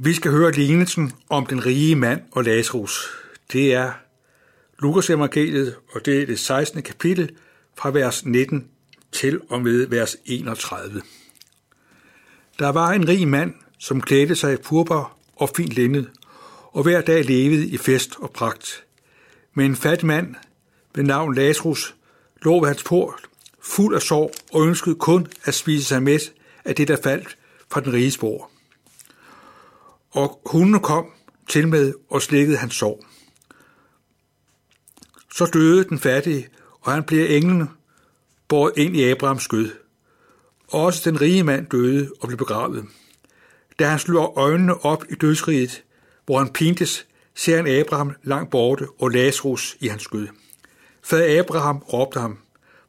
Vi skal høre lignelsen om den rige mand og Lazarus. Det er Lukas evangeliet, og det er det 16. kapitel fra vers 19 til og med vers 31. Der var en rig mand, som klædte sig i purpur og fint linned, og hver dag levede i fest og pragt. Men en fattig mand ved navn Lazarus lå ved hans port, fuld af sorg og ønskede kun at spise sig med af det, der faldt fra den rige spor. Og hunden kom til med og slikkede hans sorg. Så døde den fattige, og han blev englen båret ind i Abrahams skød. Også den rige mand døde og blev begravet. Da han slår øjnene op i dødsriget, hvor han pintes, ser han Abraham langt borte og Lazarus i hans skød. Fader Abraham råbte ham,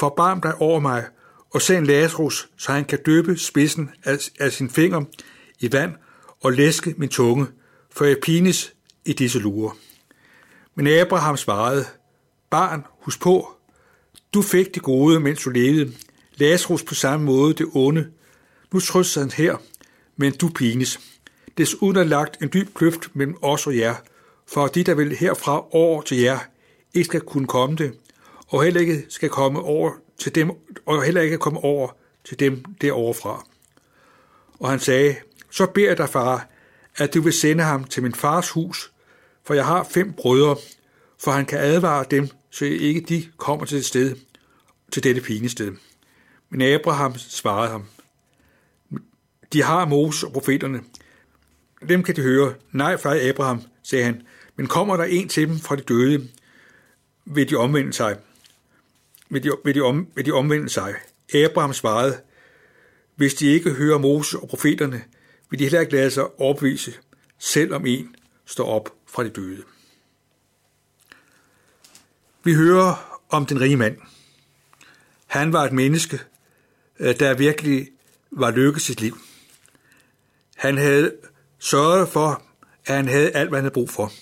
Forbarm dig over mig, og send Lazarus, så han kan døbe spidsen af, af sin finger i vand og læske min tunge, for jeg pines i disse lurer. Men Abraham svarede, Barn, husk på, du fik det gode, mens du levede. Lazarus på samme måde det onde. Nu trøster han her, men du pines. Desuden er lagt en dyb kløft mellem os og jer, for de, der vil herfra over til jer, ikke skal kunne komme det, og heller ikke skal komme over til dem, og heller ikke komme over til dem deroverfra. Og han sagde, så beder jeg dig, far, at du vil sende ham til min fars hus, for jeg har fem brødre, for han kan advare dem, så ikke de kommer til det sted, til dette pinested. Men Abraham svarede ham, de har Moses og profeterne. Dem kan de høre. Nej, far Abraham, sagde han, men kommer der en til dem fra de døde, vil de omvende sig. Vil de, vil de, om, vil de omvende sig. Abraham svarede, hvis de ikke hører Moses og profeterne, vil de heller ikke lade sig opvise, selvom en står op fra de døde. Vi hører om den rige mand. Han var et menneske, øh, der virkelig var lykkes sit liv. Han havde sørget for, at han havde alt, hvad han havde brug for.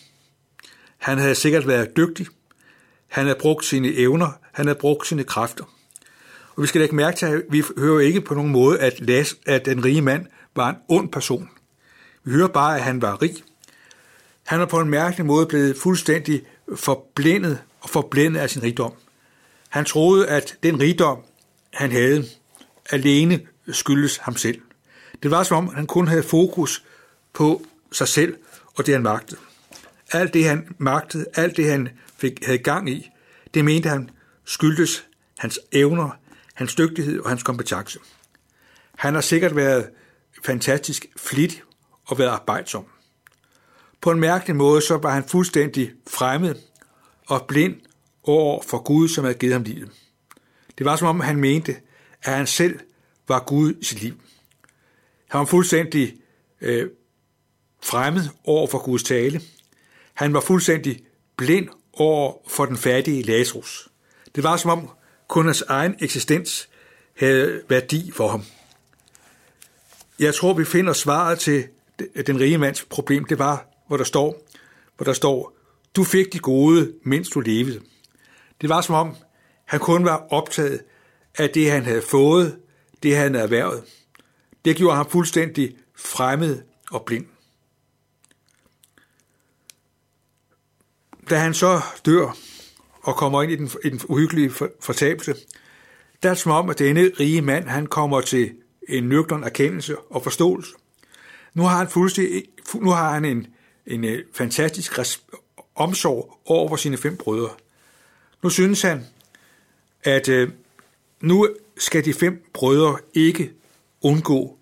Han havde sikkert været dygtig. Han havde brugt sine evner. Han havde brugt sine kræfter. Og vi skal lægge mærke til, at vi hører ikke på nogen måde, at, Las, at den rige mand var en ond person. Vi hører bare, at han var rig. Han er på en mærkelig måde blevet fuldstændig forblindet og forblændet af sin rigdom. Han troede, at den rigdom, han havde, alene skyldes ham selv. Det var som om, han kun havde fokus på sig selv og det, han magtede. Alt det, han magtede, alt det, han fik, havde gang i, det mente han skyldtes hans evner, hans dygtighed og hans kompetence. Han har sikkert været fantastisk flittig og været arbejdsom. På en mærkelig måde så var han fuldstændig fremmed og blind over for Gud, som havde givet ham livet. Det var som om han mente, at han selv var Gud i sit liv. Han var fuldstændig øh, fremmed over for Guds tale. Han var fuldstændig blind over for den fattige Lazarus. Det var som om kun hans egen eksistens havde værdi for ham. Jeg tror, vi finder svaret til den rige mands problem. Det var, hvor der står, hvor der står, du fik de gode, mens du levede. Det var som om, han kun var optaget af det, han havde fået, det han havde erhvervet. Det gjorde ham fuldstændig fremmed og blind. Da han så dør og kommer ind i den, i den uhyggelige fortabelse, der er det som om, at denne rige mand, han kommer til en nøgtern erkendelse og forståelse. Nu har han, fuldstændig, nu har han en, en øh, fantastisk omsorg over for sine fem brødre. Nu synes han, at øh, nu skal de fem brødre ikke undgå,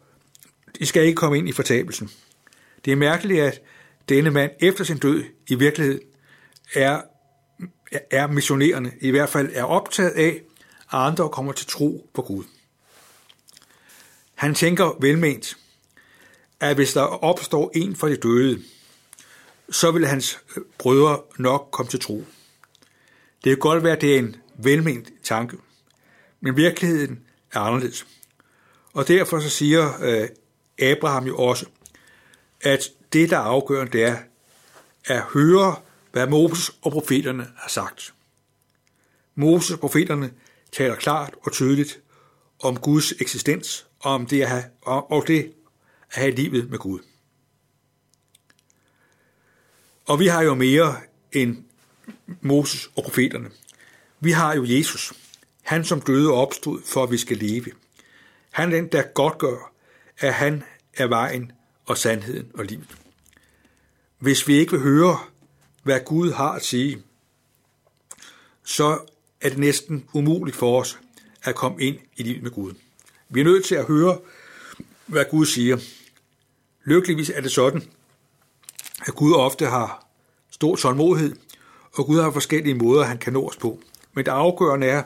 de skal ikke komme ind i fortabelsen. Det er mærkeligt, at denne mand efter sin død i virkeligheden er, er missionerende, i hvert fald er optaget af, at andre kommer til tro på Gud. Han tænker velment, at hvis der opstår en for de døde, så vil hans øh, brødre nok komme til tro. Det kan godt være, at det er en velment tanke, men virkeligheden er anderledes. Og derfor så siger øh, Abraham jo også, at det, der er afgørende, det er at høre, hvad Moses og profeterne har sagt. Moses og profeterne taler klart og tydeligt om Guds eksistens om det at have, og det at have livet med Gud. Og vi har jo mere end Moses og profeterne. Vi har jo Jesus. Han, som døde og opstod, for at vi skal leve. Han er den, der godt gør, at han er vejen og sandheden og livet. Hvis vi ikke vil høre, hvad Gud har at sige, så er det næsten umuligt for os at komme ind i livet med Gud. Vi er nødt til at høre, hvad Gud siger. Lykkeligvis er det sådan, at Gud ofte har stor tålmodighed, og Gud har forskellige måder, han kan nå os på. Men det afgørende er,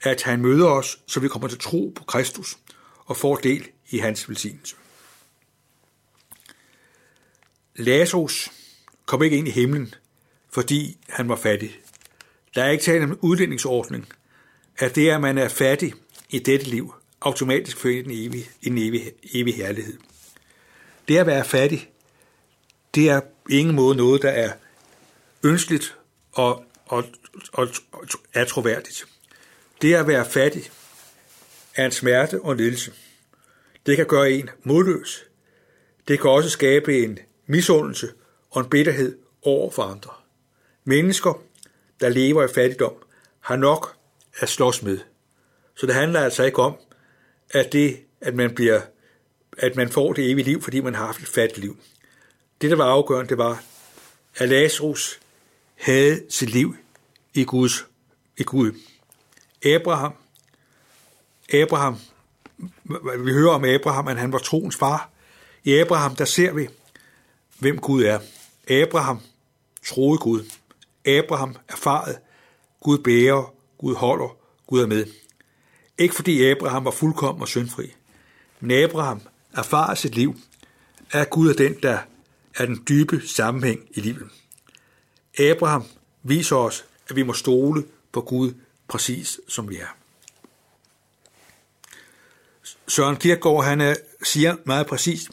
at han møder os, så vi kommer til tro på Kristus og får del i hans velsignelse. Lazarus kom ikke ind i himlen, fordi han var fattig. Der er ikke tale om en udlændingsordning, at det, at man er fattig i dette liv, automatisk fører en evig, en evig, evig herlighed. Det at være fattig, det er ingen måde noget, der er ønskeligt og, og, og, og er troværdigt. Det at være fattig er en smerte og en lidelse. Det kan gøre en modløs. Det kan også skabe en misundelse og en bitterhed over for andre. Mennesker, der lever i fattigdom, har nok at slås med. Så det handler altså ikke om, at det, at man bliver, at man får det evige liv, fordi man har haft et fattigt liv. Det, der var afgørende, det var, at Lazarus havde sit liv i Guds i Gud. Abraham, Abraham, vi hører om Abraham, at han var troens far. I Abraham, der ser vi, hvem Gud er. Abraham troede Gud. Abraham erfarede, Gud bærer, Gud holder, Gud er med. Ikke fordi Abraham var fuldkommen og syndfri, men Abraham erfarer sit liv, at Gud er den, der er den dybe sammenhæng i livet. Abraham viser os, at vi må stole på Gud præcis som vi er. Søren Kierkegaard han er, siger meget præcist,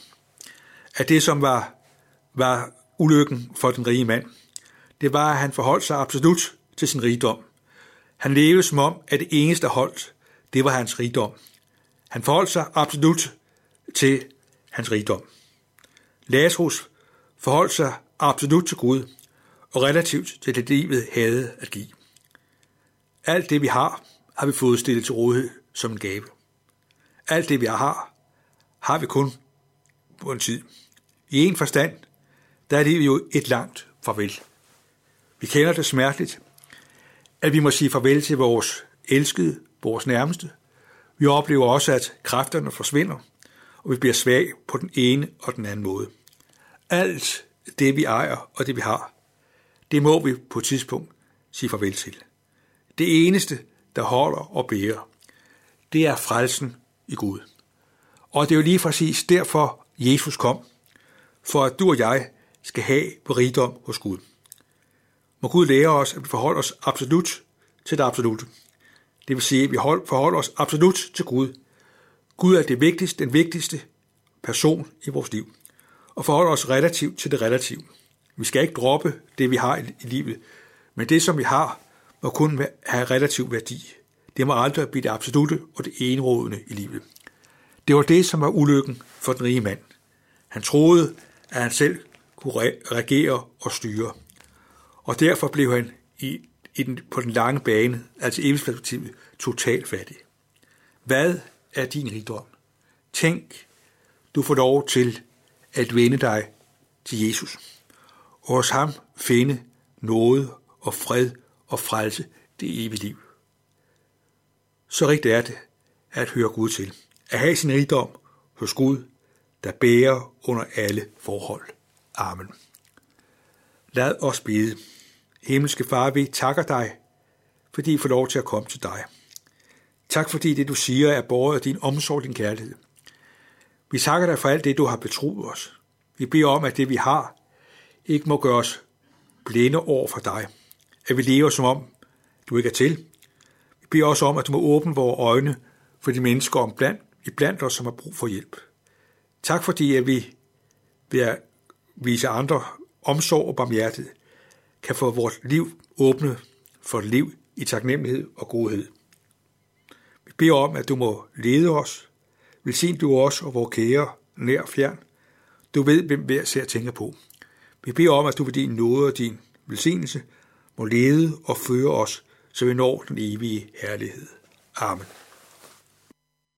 at det, som var, var ulykken for den rige mand, det var, at han forholdt sig absolut til sin rigdom. Han levede som om, at det eneste, der holdt, det var hans rigdom. Han forholdt sig absolut til hans rigdom. Lazarus forholdt sig absolut til Gud og relativt til det livet havde at give. Alt det, vi har, har vi fået stillet til rådighed som en gave. Alt det, vi har, har vi kun på en tid. I en forstand, der er det jo et langt farvel. Vi kender det smerteligt, at vi må sige farvel til vores elskede, vores nærmeste. Vi oplever også, at kræfterne forsvinder, og vi bliver svage på den ene og den anden måde. Alt det, vi ejer og det, vi har, det må vi på et tidspunkt sige farvel til. Det eneste, der holder og bærer, det er frelsen i Gud. Og det er jo lige præcis derfor, Jesus kom, for at du og jeg skal have rigdom hos Gud. Må Gud lære os, at vi forholder os absolut til det absolute. Det vil sige, at vi forholder os absolut til Gud. Gud er det vigtigste, den vigtigste person i vores liv. Og forholder os relativt til det relative. Vi skal ikke droppe det, vi har i livet, men det, som vi har, må kun have relativ værdi. Det må aldrig blive det absolute og det enrådende i livet. Det var det, som var ulykken for den rige mand. Han troede, at han selv kunne regere og styre. Og derfor blev han i, i den, på den lange bane, altså evighedsperspektivet, totalt fattig. Hvad er din rigdom? Tænk, du får lov til at vende dig til Jesus. Og hos ham finde noget og fred og frelse det evige liv. Så rigtigt er det at høre Gud til. At have sin rigdom hos Gud, der bærer under alle forhold. Amen. Lad os bede. Himmelske Far, vi takker dig, fordi vi får lov til at komme til dig. Tak fordi det, du siger, er båret af din omsorg og din kærlighed. Vi takker dig for alt det, du har betroet os. Vi beder om, at det, vi har, ikke må gøre os blinde over for dig. At vi lever som om, du ikke er til. Vi beder også om, at du må åbne vores øjne for de mennesker om blandt, i blandt os, som har brug for hjælp. Tak fordi, at vi ved at vise andre omsorg og barmhjertighed, kan få vores liv åbnet for et liv i taknemmelighed og godhed. Vi beder om, at du må lede os. Velsign du os og vores kære, nær og fjern. Du ved, hvem hver ser tænker på. Vi beder om, at du ved din nåde og din velsignelse må lede og føre os, så vi når den evige herlighed. Amen.